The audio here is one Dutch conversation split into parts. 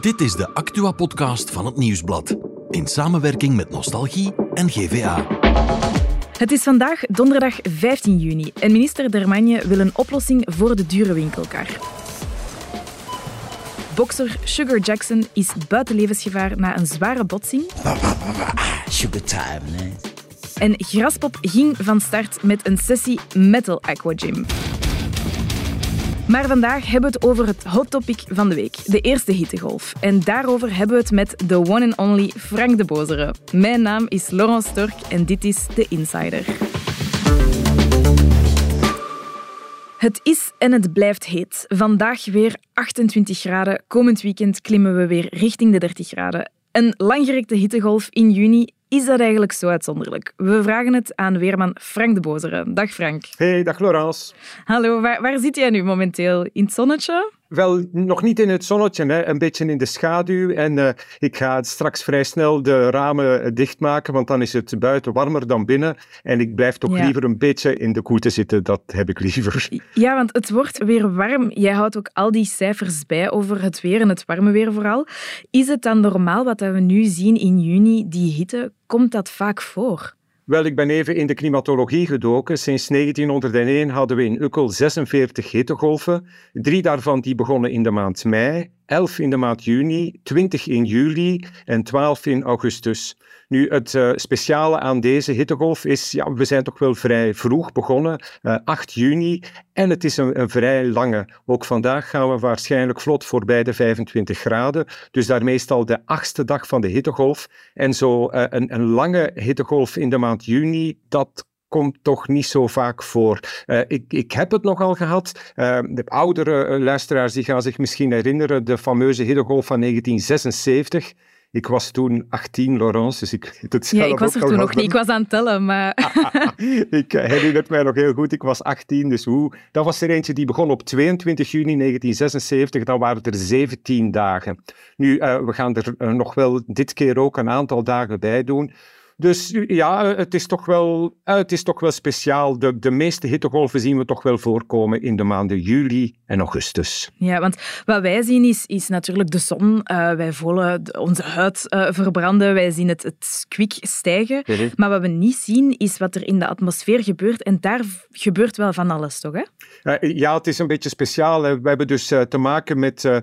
Dit is de Actua-podcast van het Nieuwsblad. In samenwerking met Nostalgie en GVA. Het is vandaag donderdag 15 juni en minister Dermagne wil een oplossing voor de dure winkelkar. Bokser Sugar Jackson is buiten levensgevaar na een zware botsing. Sugar time, nee. En Graspop ging van start met een sessie Metal Aqua Gym. Maar vandaag hebben we het over het hot topic van de week, de eerste hittegolf. En daarover hebben we het met de one and only Frank de Bozere. Mijn naam is Laurence Stork en dit is The Insider. Het is en het blijft heet. Vandaag weer 28 graden. Komend weekend klimmen we weer richting de 30 graden. Een langgerekte hittegolf in juni is dat eigenlijk zo uitzonderlijk? We vragen het aan weerman Frank de Bozere. Dag Frank. Hey, dag Laurence. Hallo, waar, waar zit jij nu momenteel? In het zonnetje? Wel, nog niet in het zonnetje, hè. een beetje in de schaduw. En uh, ik ga straks vrij snel de ramen dichtmaken, want dan is het buiten warmer dan binnen. En ik blijf toch Ja. liever een beetje in de koete zitten, dat heb ik liever. Ja, want het wordt weer warm. Jij houdt ook al die cijfers bij over het weer en het warme weer vooral. Is het dan normaal wat we nu zien in juni, die hitte, komt dat vaak voor? Wel, ik ben even in de klimatologie gedoken. Sinds 1901 hadden we in Ukkel 46 hittegolven. Drie daarvan die begonnen in de maand mei, 11 in de maand juni, 20 in juli en 12 in augustus. Nu, het eh, speciale aan deze hittegolf is, ja, we zijn toch wel vrij vroeg begonnen, eh, 8 juni, en het is een, een vrij lange. Ook vandaag gaan we waarschijnlijk vlot voorbij de 25 graden, dus daarmee is het al de achtste dag van de hittegolf. En zo eh, een, een lange hittegolf in de maand juni, dat komt toch niet zo vaak voor. Eh, ik, ik heb het nogal gehad. Eh, de oudere eh, luisteraars die gaan zich misschien herinneren de fameuze hittegolf van 1976. Ik was toen 18, Laurence, dus ik weet het Ja, ik was er toen nog niet. Ik was aan het tellen, maar... ik eh, herinner het mij nog heel goed. Ik was 18, dus hoe? Dat was er eentje die begon op 22 juni 1976. Dan waren er 17 dagen. Nu, eh, we gaan er eh, nog wel dit keer ook een aantal dagen bij doen. Dus ja, het is toch wel, eh, het is toch wel speciaal. De, de meeste hittegolven zien we toch wel voorkomen in de maanden juli en augustus. Ja, want wat wij zien is, is natuurlijk de zon. Eh, wij voelen onze huid eh, verbranden, wij zien het, het kwik stijgen. Maar wat we niet zien, is wat er in de atmosfeer gebeurt. En daar gebeurt wel van alles, toch? Hè? Ja, het is een beetje speciaal. hè. We hebben dus te maken met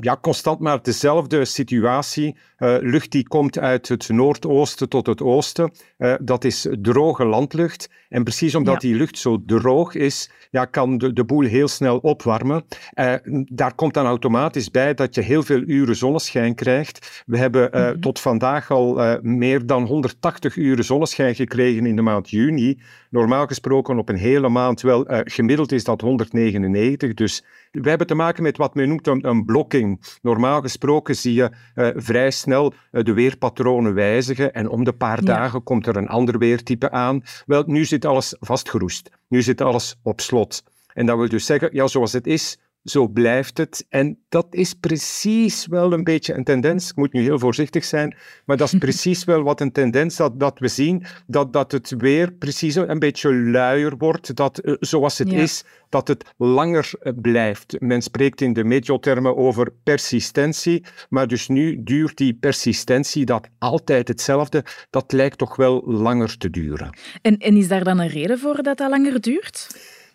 ja, constant maar dezelfde situatie. Eh, lucht die komt uit het noordoosten tot het oosten. Eh, dat is droge landlucht. En precies omdat Ja. die lucht zo droog is, ja, kan de, de boel heel snel opwarmen. Eh, daar komt dan automatisch bij dat je heel veel uren zonneschijn krijgt. We hebben eh, tot vandaag al meer dan 180 uren zonneschijn gekregen in de maand juni. Normaal gesproken op een hele maand wel, gemiddeld is dat 199. Dus we hebben te maken met wat men noemt een, een blokking. Normaal gesproken zie je eh, vrij snel eh, de weerpatronen wijzigen en om de paar Ja. dagen komt er een ander weertype aan. Wel, nu zit alles vastgeroest. Nu zit alles op slot. En dat wil dus zeggen, ja, zoals het is, zo blijft het. En dat is precies wel een beetje een tendens. Ik moet nu heel voorzichtig zijn, maar dat is precies wel wat een tendens dat, dat we zien, dat, dat het weer precies een beetje luier wordt, dat eh, zoals het Ja. is, dat het langer eh, blijft. Men spreekt in de meteotermen over persistentie, maar dus nu duurt die persistentie, dat altijd hetzelfde, dat lijkt toch wel langer te duren. En, en is daar dan een reden voor dat dat langer duurt?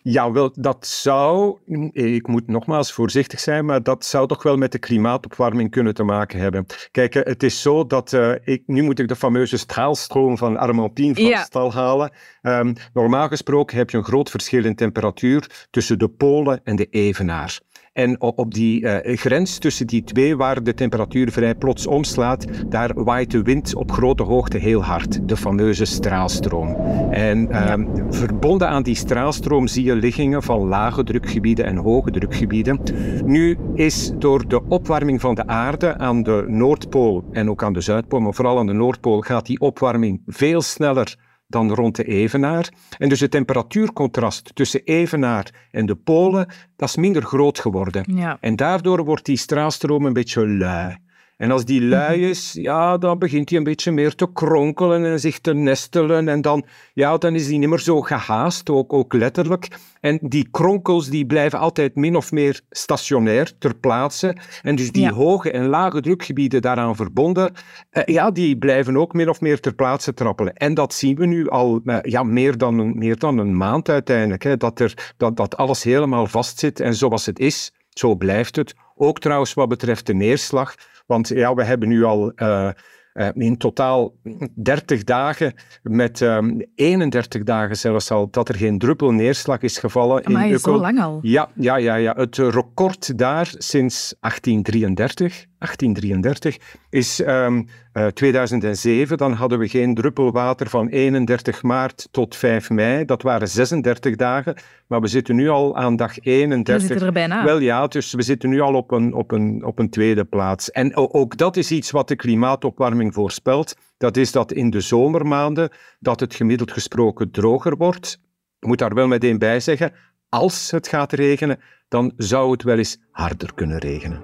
Ja, wel, dat zou, ik moet nogmaals voorzichtig zijn, maar dat zou toch wel met de klimaatopwarming kunnen te maken hebben. Kijk, eh, het is zo dat, eh, ik, nu moet ik de fameuze straalstroom van Armentien van Ja. stal halen. Ehm, normaal gesproken heb je een groot verschil in temperatuur tussen de polen en de evenaar. En op die eh, grens tussen die twee, waar de temperatuur vrij plots omslaat, daar waait de wind op grote hoogte heel hard, de fameuze straalstroom. En ehm, verbonden aan die straalstroom zie je liggingen van lage drukgebieden en hoge drukgebieden. Nu is door de opwarming van de aarde aan de Noordpool en ook aan de Zuidpool, maar vooral aan de Noordpool, gaat die opwarming veel sneller dan rond de evenaar. En dus het temperatuurcontrast tussen evenaar en de polen, dat is minder groot geworden. Ja. En daardoor wordt die straalstroom een beetje lui. En als die lui is, ja, dan begint hij een beetje meer te kronkelen en zich te nestelen. En dan, ja, dan is hij niet meer zo gehaast, ook, ook letterlijk. En die kronkels die blijven altijd min of meer stationair ter plaatse. En dus die hoge en lage drukgebieden daaraan verbonden, eh, ja, die blijven ook min of meer ter plaatse trappelen. En dat zien we nu al eh, ja, meer, dan een, meer dan een maand uiteindelijk. Hè, dat, er, dat, dat alles helemaal vastzit en zoals het is, zo blijft het. Ook trouwens wat betreft de neerslag. Want ja, we hebben nu al uh, uh, in totaal 30 dagen, met um, 31 dagen zelfs al, dat er geen druppel neerslag is gevallen. Maar in zo lang al? Ja, ja, ja, ja, het record daar sinds 1833 1833 is um, uh, 2007. Dan hadden we geen druppelwater van 31 maart tot 5 mei. Dat waren 36 dagen. Maar we zitten nu al aan dag 31. We zitten er bijna. Wel ja, dus we zitten nu al op een, op een, op een tweede plaats. En ook dat is iets wat de klimaatopwarming voorspelt. Dat is dat in de zomermaanden dat het gemiddeld gesproken droger wordt. Ik moet daar wel meteen bij zeggen, als het gaat regenen, dan zou het wel eens harder kunnen regenen.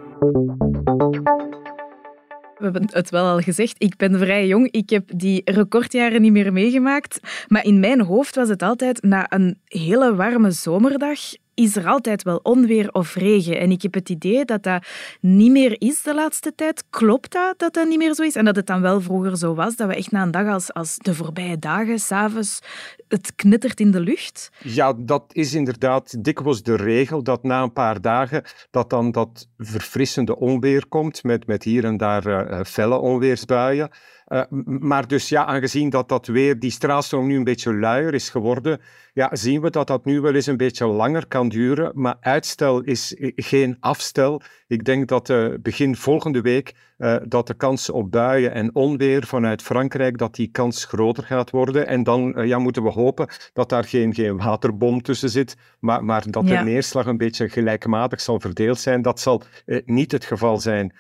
We hebben het wel al gezegd, ik ben vrij jong. Ik heb die recordjaren niet meer meegemaakt. Maar in mijn hoofd was het altijd na een hele warme zomerdag is er altijd wel onweer of regen. En ik heb het idee dat dat niet meer is de laatste tijd. Klopt dat dat dat niet meer zo is? En dat het dan wel vroeger zo was, dat we echt na een dag als, als de voorbije dagen, s'avonds, het knittert in de lucht? Ja, dat is inderdaad dikwijls de regel, dat na een paar dagen dat dan dat verfrissende onweer komt, met, met hier en daar uh, felle onweersbuien. Uh, maar dus ja, aangezien dat dat weer, die straalstroom nu een beetje luier is geworden, ja, zien we dat dat nu wel eens een beetje langer kan duren. Maar uitstel is geen afstel. Ik denk dat uh, begin volgende week uh, dat de kans op buien en onweer vanuit Frankrijk, dat die kans groter gaat worden. En dan uh, ja, moeten we hopen dat daar geen, geen waterbom tussen zit, maar, maar dat ja. de neerslag een beetje gelijkmatig zal verdeeld zijn. Dat zal niet het geval zijn.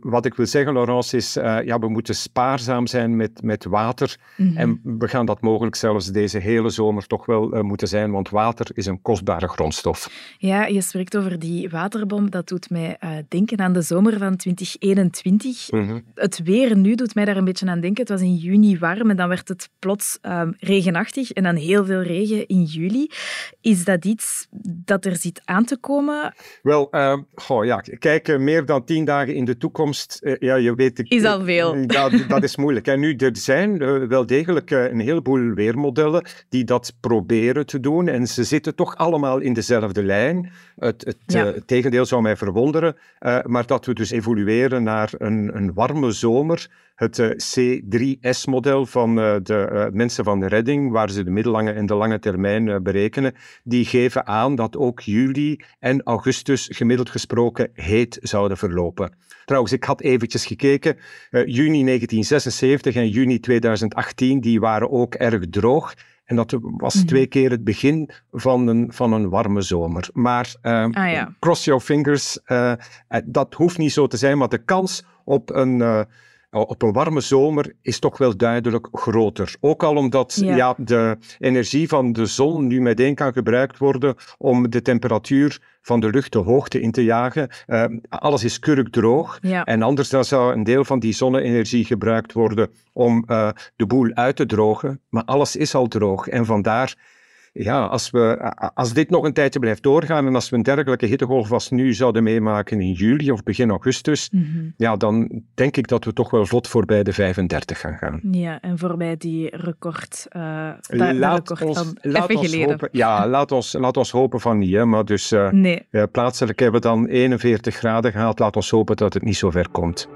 wat ik wil zeggen, Laurence, is ja, we moeten spaarzaam zijn met, met water. Mm -hmm. En we gaan dat mogelijk zelfs deze hele zomer toch wel moeten zijn, want water is een kostbare grondstof. Ja, je spreekt over die waterbom. Dat doet mij denken aan de zomer van 2021. Mm -hmm. Het weer nu doet mij daar een beetje aan denken. Het was in juni warm en dan werd het plots uh, regenachtig en dan heel veel regen in juli. Is dat iets dat er zit aan te komen? Wel, goh, ja, kijk meer dan tien dagen in de toekomst. ja, je weet, is al veel. Dat, dat is moeilijk. En nu, er zijn wel degelijk een heleboel weermodellen die dat proberen te doen. En ze zitten toch allemaal in dezelfde lijn. Het, het, ja. uh, het tegendeel zou mij verwonderen. Uh, maar dat we dus evolueren naar een, een warme zomer. Het uh, C3S-model van de mensen van de redding, waar ze de middellange en de lange termijn berekenen, die geven aan dat ook juli en augustus gemiddeld gesproken heet zouden verlopen. Trouwens, ik had eventjes gekeken. juni 1976 en juni 2018, die waren ook erg droog. En dat was -hmm. twee keer het begin van een, van een warme zomer. Maar uh, ah, ja. cross your fingers, uh, dat hoeft niet zo te zijn, maar de kans op een, op een warme zomer is toch wel duidelijk groter. Ook al omdat ja. ja. de energie van de zon nu meteen kan gebruikt worden om de temperatuur van de lucht de hoogte in te jagen. Uh, alles is kurkdroog. Ja. En anders dan zou een deel van die zonne-energie gebruikt worden om uh, de boel uit te drogen. Maar alles is al droog. En vandaar ja, als, we, als dit nog een tijdje blijft doorgaan en als we een dergelijke hittegolf als nu zouden meemaken in juli of begin augustus, mm -hmm. ja, dan denk ik dat we toch wel vlot voorbij de 35 gaan gaan. Ja, en voorbij die record, uh, da, laat record ons, van laat ons. Hopen, ja, laat ons, laat ons hopen van niet. Hè, maar dus uh, nee. uh, plaatselijk hebben we dan 41 graden gehaald. Laat ons hopen dat het niet zo ver komt.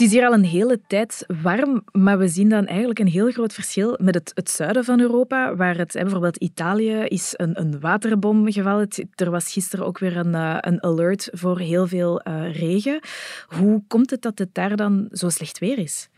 Het is hier al een hele tijd warm, maar we zien dan eigenlijk een heel groot verschil met het, het zuiden van Europa, waar het, bijvoorbeeld Italië is een, een waterbom gevallen. Er was gisteren ook weer een, uh, een alert voor heel veel uh, regen. Hoe komt het dat het daar dan zo slecht weer is?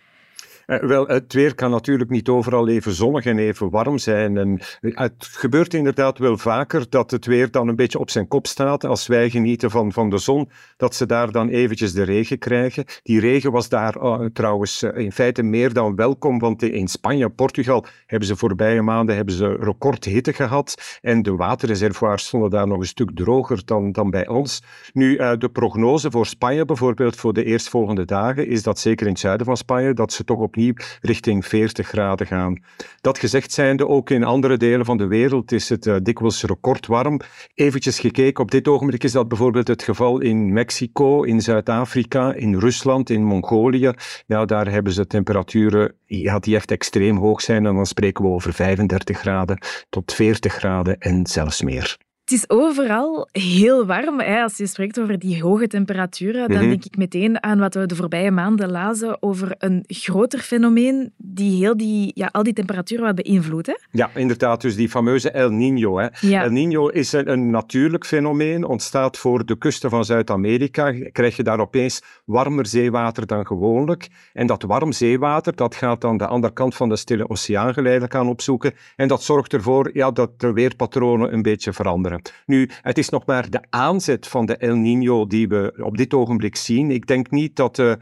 Uh, wel, het weer kan natuurlijk niet overal even zonnig en even warm zijn. En het gebeurt inderdaad wel vaker dat het weer dan een beetje op zijn kop staat als wij genieten van, van de zon, dat ze daar dan eventjes de regen krijgen. Die regen was daar uh, trouwens in feite meer dan welkom, want in Spanje Portugal hebben ze voorbije maanden hebben ze recordhitte gehad en de waterreservoirs stonden daar nog een stuk droger dan, dan bij ons. Nu, de prognose voor Spanje bijvoorbeeld voor de eerstvolgende dagen is dat zeker in het zuiden van Spanje, dat ze toch opnieuw richting 40 graden gaan. Dat gezegd zijnde, ook in andere delen van de wereld is het uh, dikwijls recordwarm. Eventjes gekeken, op dit ogenblik is dat bijvoorbeeld het geval in Mexico, in Zuid-Afrika, in Rusland, in Mongolië. Ja, daar hebben ze temperaturen ja, die echt extreem hoog zijn en dan spreken we over 35 graden tot 40 graden en zelfs meer. Het is overal heel warm. Hè. Als je spreekt over die hoge temperaturen, dan mhm. denk ik meteen aan wat we de voorbije maanden lazen over een groter fenomeen die heel die, ja, al die temperaturen wat beïnvloedt. Hè? Ja, inderdaad. Dus die fameuze El Niño. Hè. El Niño is een, een, natuurlijk fenomeen, ontstaat voor de kusten van Zuid-Amerika. Krijg je daar opeens warmer zeewater dan gewoonlijk. En dat warm zeewater dat gaat dan de andere kant van de Stille Oceaan geleidelijk aan opzoeken. En dat zorgt ervoor ja, dat de weerpatronen een beetje veranderen. Nu, het is nog maar de aanzet van de El Niño die we op dit ogenblik zien. Ik denk niet dat uh,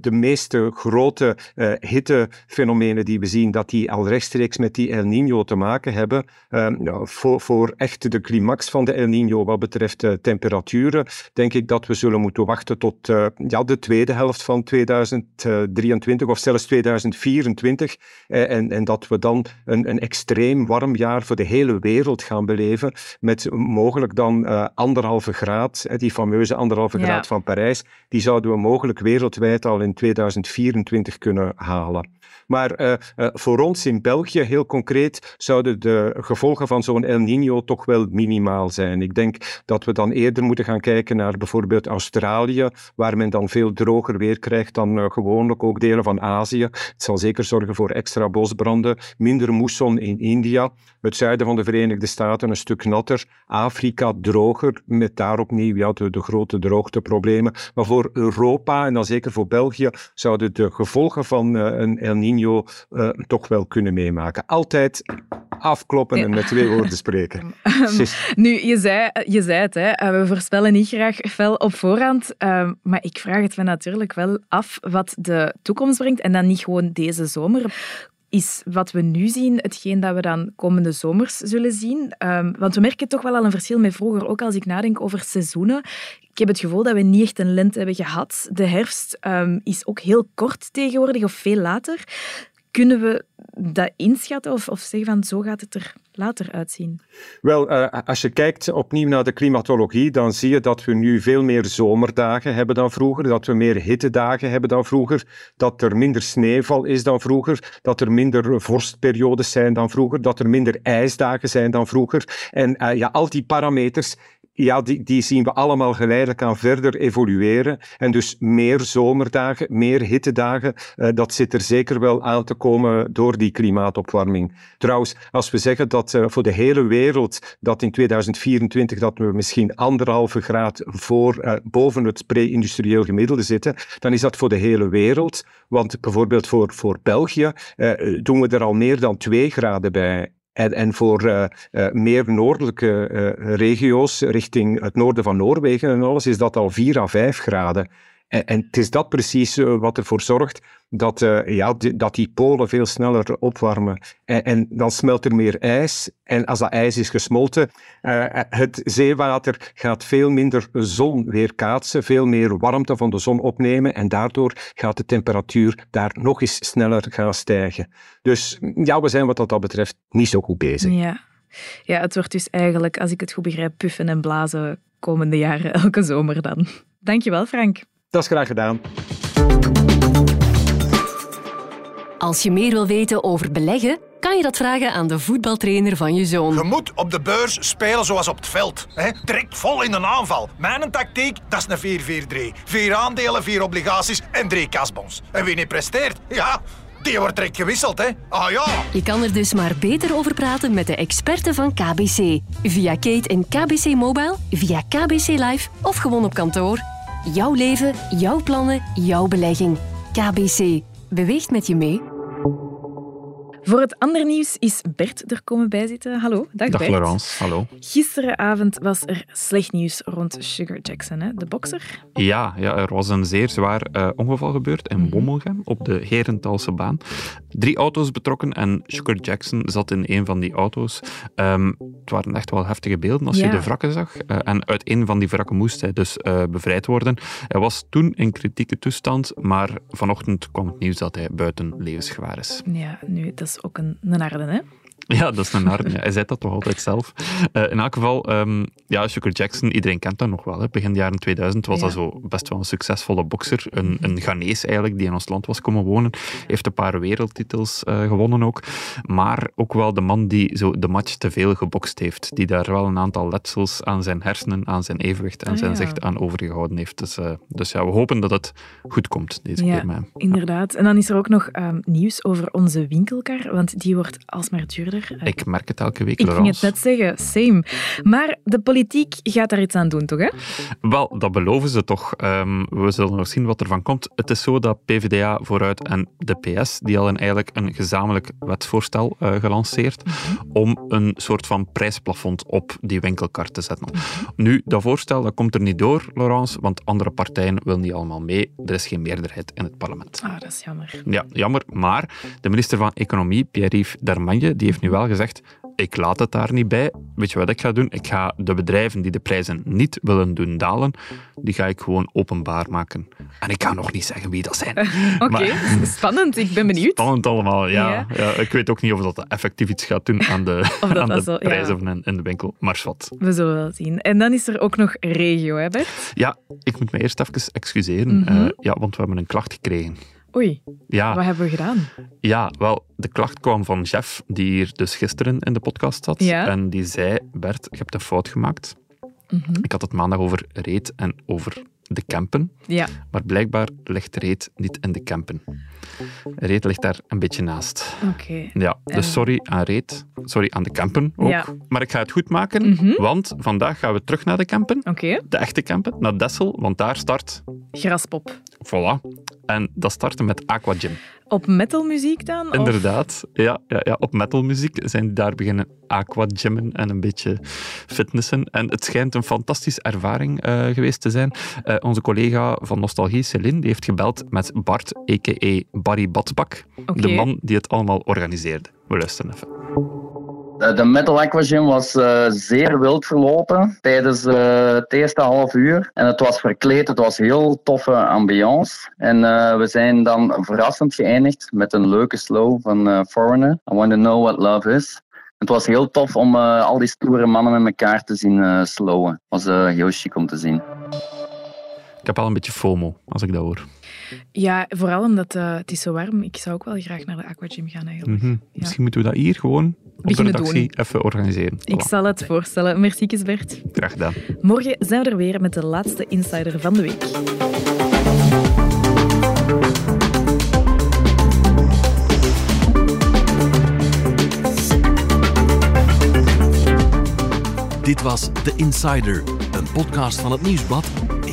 de meeste grote uh, hittefenomenen die we zien, dat die al rechtstreeks met die El Niño te maken hebben. Nou, voor, voor echt de climax van de El Niño wat betreft temperaturen, denk ik dat we zullen moeten wachten tot ja, de tweede helft van 2023 of zelfs 2024. en, en dat we dan een, een extreem warm jaar voor de hele wereld gaan beleven met mogelijk dan uh, anderhalve graad, die fameuze anderhalve graad van Parijs, die zouden we mogelijk wereldwijd al in 2024 kunnen halen. Maar uh, uh, voor ons in België, heel concreet, zouden de gevolgen van zo'n El Niño toch wel minimaal zijn. Ik denk dat we dan eerder moeten gaan kijken naar bijvoorbeeld Australië, waar men dan veel droger weer krijgt dan uh, gewoonlijk ook delen van Azië. Het zal zeker zorgen voor extra bosbranden, minder moesson in India, het zuiden van de Verenigde Staten een stuk natter, Afrika droger, met daar opnieuw ja, de, de grote droogteproblemen. Maar voor Europa en dan zeker voor België zouden de gevolgen van een El Niño uh, toch wel kunnen meemaken. Altijd afkloppen en met twee woorden spreken. nu, je zei, je zei het, hè, eh, we voorspellen niet graag fel op voorhand, uh, maar ik vraag het me natuurlijk wel af wat de toekomst brengt en dan niet gewoon deze zomer is wat we nu zien hetgeen dat we dan komende zomers zullen zien? Um, want we merken toch wel al een verschil met vroeger, ook als ik nadenk over seizoenen. Ik heb het gevoel dat we niet echt een lente hebben gehad. De herfst um, is ook heel kort tegenwoordig, of veel later. Kunnen we dat inschatten of, of zeggen van zo gaat het er later uitzien? Wel, uh, als je kijkt opnieuw naar de klimatologie, dan zie je dat we nu veel meer zomerdagen hebben dan vroeger, dat we meer hittedagen hebben dan vroeger, dat er minder sneeuwval is dan vroeger, dat er minder vorstperiodes zijn dan vroeger, dat er minder ijsdagen zijn dan vroeger. En uh, ja, al die parameters ja, die, die zien we allemaal geleidelijk aan verder evolueren. En dus meer zomerdagen, meer hittedagen, uh, dat zit er zeker wel aan te komen door die klimaatopwarming. Trouwens, als we zeggen dat uh, voor de hele wereld, dat in 2024 dat we misschien anderhalve graad voor, uh, boven het pre-industrieel gemiddelde zitten, dan is dat voor de hele wereld. Want bijvoorbeeld voor, voor België doen we er al meer dan twee graden bij. En, en voor uh, uh, meer noordelijke uh, regio's, richting het noorden van Noorwegen en alles, is dat al 4 à 5 graden. En, het is dat precies wat ervoor zorgt dat, uh, ja, die, dat die polen veel sneller opwarmen. En, dan smelt er meer ijs. En als dat ijs is gesmolten, uh, het zeewater gaat veel minder zon weerkaatsen, veel meer warmte van de zon opnemen. En daardoor gaat de temperatuur daar nog eens sneller gaan stijgen. Dus ja, we zijn wat dat betreft niet zo goed bezig. Ja. ja, het wordt dus eigenlijk, als ik het goed begrijp, puffen en blazen komende jaren, elke zomer dan. Dankjewel, Frank. Dat is graag gedaan. Als je meer wil weten over beleggen, kan je dat vragen aan de voetbaltrainer van je zoon. Je moet op de beurs spelen zoals op het veld. Hè? Direct vol in de aanval. Mijn tactiek, dat is een 4-4-3. Vier aandelen, vier obligaties en drie kasbons. En wie niet presteert, ja, die wordt direct gewisseld, hè? Ah ja! Je kan er dus maar beter over praten met de experten van KBC. Via Kate en KBC Mobile, via KBC Live of gewoon op kantoor. Jouw leven, jouw plannen, jouw belegging. KBC beweegt met je mee. Voor het andere nieuws is Bert er komen bijzitten. Hallo, dag, Dag Bert. Laurence, hallo. Gisteravond was er slecht nieuws rond Sugar Jackson, hè? de bokser. Ja, ja, er was een zeer zwaar eh, ongeval gebeurd in Mhm. Wommelgem op de Herentalse baan. Drie auto's betrokken en Sugar Jackson zat in een van die auto's. Ehm, het waren echt wel heftige beelden als Ja. je de wrakken zag. Eh, en uit een van die wrakken moest hij dus eh, bevrijd worden. Hij was toen in kritieke toestand, maar vanochtend kwam het nieuws dat hij buiten levensgevaar is. Ja, nu, dat is ook een, een hè? Ja, dat is een. Ja. Hij zei dat toch altijd zelf. Eh, in elk geval, ehm, ja, Sugar Jackson, iedereen kent dat nog wel. Hè. Begin jaren 2000 was Ja. dat zo best wel een succesvolle bokser. Een, een Ghanese eigenlijk, die in ons land was komen wonen. Heeft een paar wereldtitels eh, gewonnen ook. Maar ook wel de man die zo de match te veel gebokst heeft. Die daar wel een aantal letsels aan zijn hersenen, aan zijn evenwicht en Ah, zijn ja. zicht aan overgehouden heeft. Dus, eh, dus ja, we hopen dat het goed komt deze keer met hem. Inderdaad. En dan is er ook nog ehm, nieuws over onze winkelkar, want die wordt alsmaar duurder. Eh, Ik merk het elke week, ik ging het Laurence. net zeggen, same. Maar de politiek gaat daar iets aan doen, toch? Hè? Wel, dat beloven ze toch. Ehm, we zullen nog zien wat er van komt. Het is zo dat PvdA vooruit en de PS, die hadden eigenlijk een gezamenlijk wetsvoorstel eh, gelanceerd om een soort van prijsplafond op die winkelkar te zetten. Nu, dat voorstel dat komt er niet door, Laurence, want andere partijen willen niet allemaal mee. Er is geen meerderheid in het parlement. Ah, dat is jammer. Ja, jammer. Maar de minister van Economie, Pierre-Yves Darmagne, die heeft nu wel gezegd ik laat het daar niet bij. Weet je wat ik ga doen? Ik ga de bedrijven die de prijzen niet willen doen dalen, die ga ik gewoon openbaar maken. En ik ga nog niet zeggen wie dat zijn. Oké, spannend. Ik ben benieuwd. Spannend allemaal, ja. Ja. ja. Ik weet ook niet of dat effectief iets gaat doen aan de, aan de zo- prijzen in, in de winkel. Maar wat. We zullen wel zien. En dan is er ook nog regio, hè Bert? Ja, ik moet me eerst even excuseren, Mhm. eh, ja, want we hebben een klacht gekregen. Oei, Ja, wat hebben we gedaan? Ja, wel, de klacht kwam van Jeff, die hier dus gisteren in de podcast zat. Ja. En die zei, Bert, je hebt een fout gemaakt. Mhm. Ik had het maandag over reet en over de campen. Ja, Maar blijkbaar ligt reet niet in de campen. Reet ligt daar een beetje naast. oké. Ja, dus sorry aan reet. Sorry aan de campen ook. Ja. Maar ik ga het goed maken, Mhm. want vandaag gaan we terug naar de campen. Oké, De echte campen, naar Dessel, want daar start... graspop. Voilà. En dat startte met Aqua Gym. Op metalmuziek dan? of- Inderdaad, ja, ja, ja, op metalmuziek zijn die daar beginnen aquagymmen en een beetje fitnessen. En het schijnt een fantastische ervaring eh, geweest te zijn. Eh, onze collega van Nostalgie, Celine, die heeft gebeld met Bart, a.k.a. Barry Batsbak, Oké. de man die het allemaal organiseerde. We luisteren even. De, Metal Aqua Gym was eh, zeer wild verlopen tijdens eh, het eerste half uur. En het was verkleed, het was heel toffe ambiance. En eh, we zijn dan verrassend geëindigd met een leuke slow van Foreigner. I want to know what love is. Het was heel tof om al die stoere mannen met elkaar te zien slowen. Het was heel chic om te zien. Ik heb al een beetje FOMO als ik dat hoor. Ja, vooral omdat eh, het is zo warm. Ik zou ook wel graag naar de aquagym gaan eigenlijk. Mhm. Misschien moeten we dat hier gewoon op de redactie doen. even organiseren. Ik zal het voorstellen. Merci, Bert. Graag gedaan. Morgen zijn we er weer met de laatste insider van de week. Dit was The Insider, een podcast van het Nieuwsblad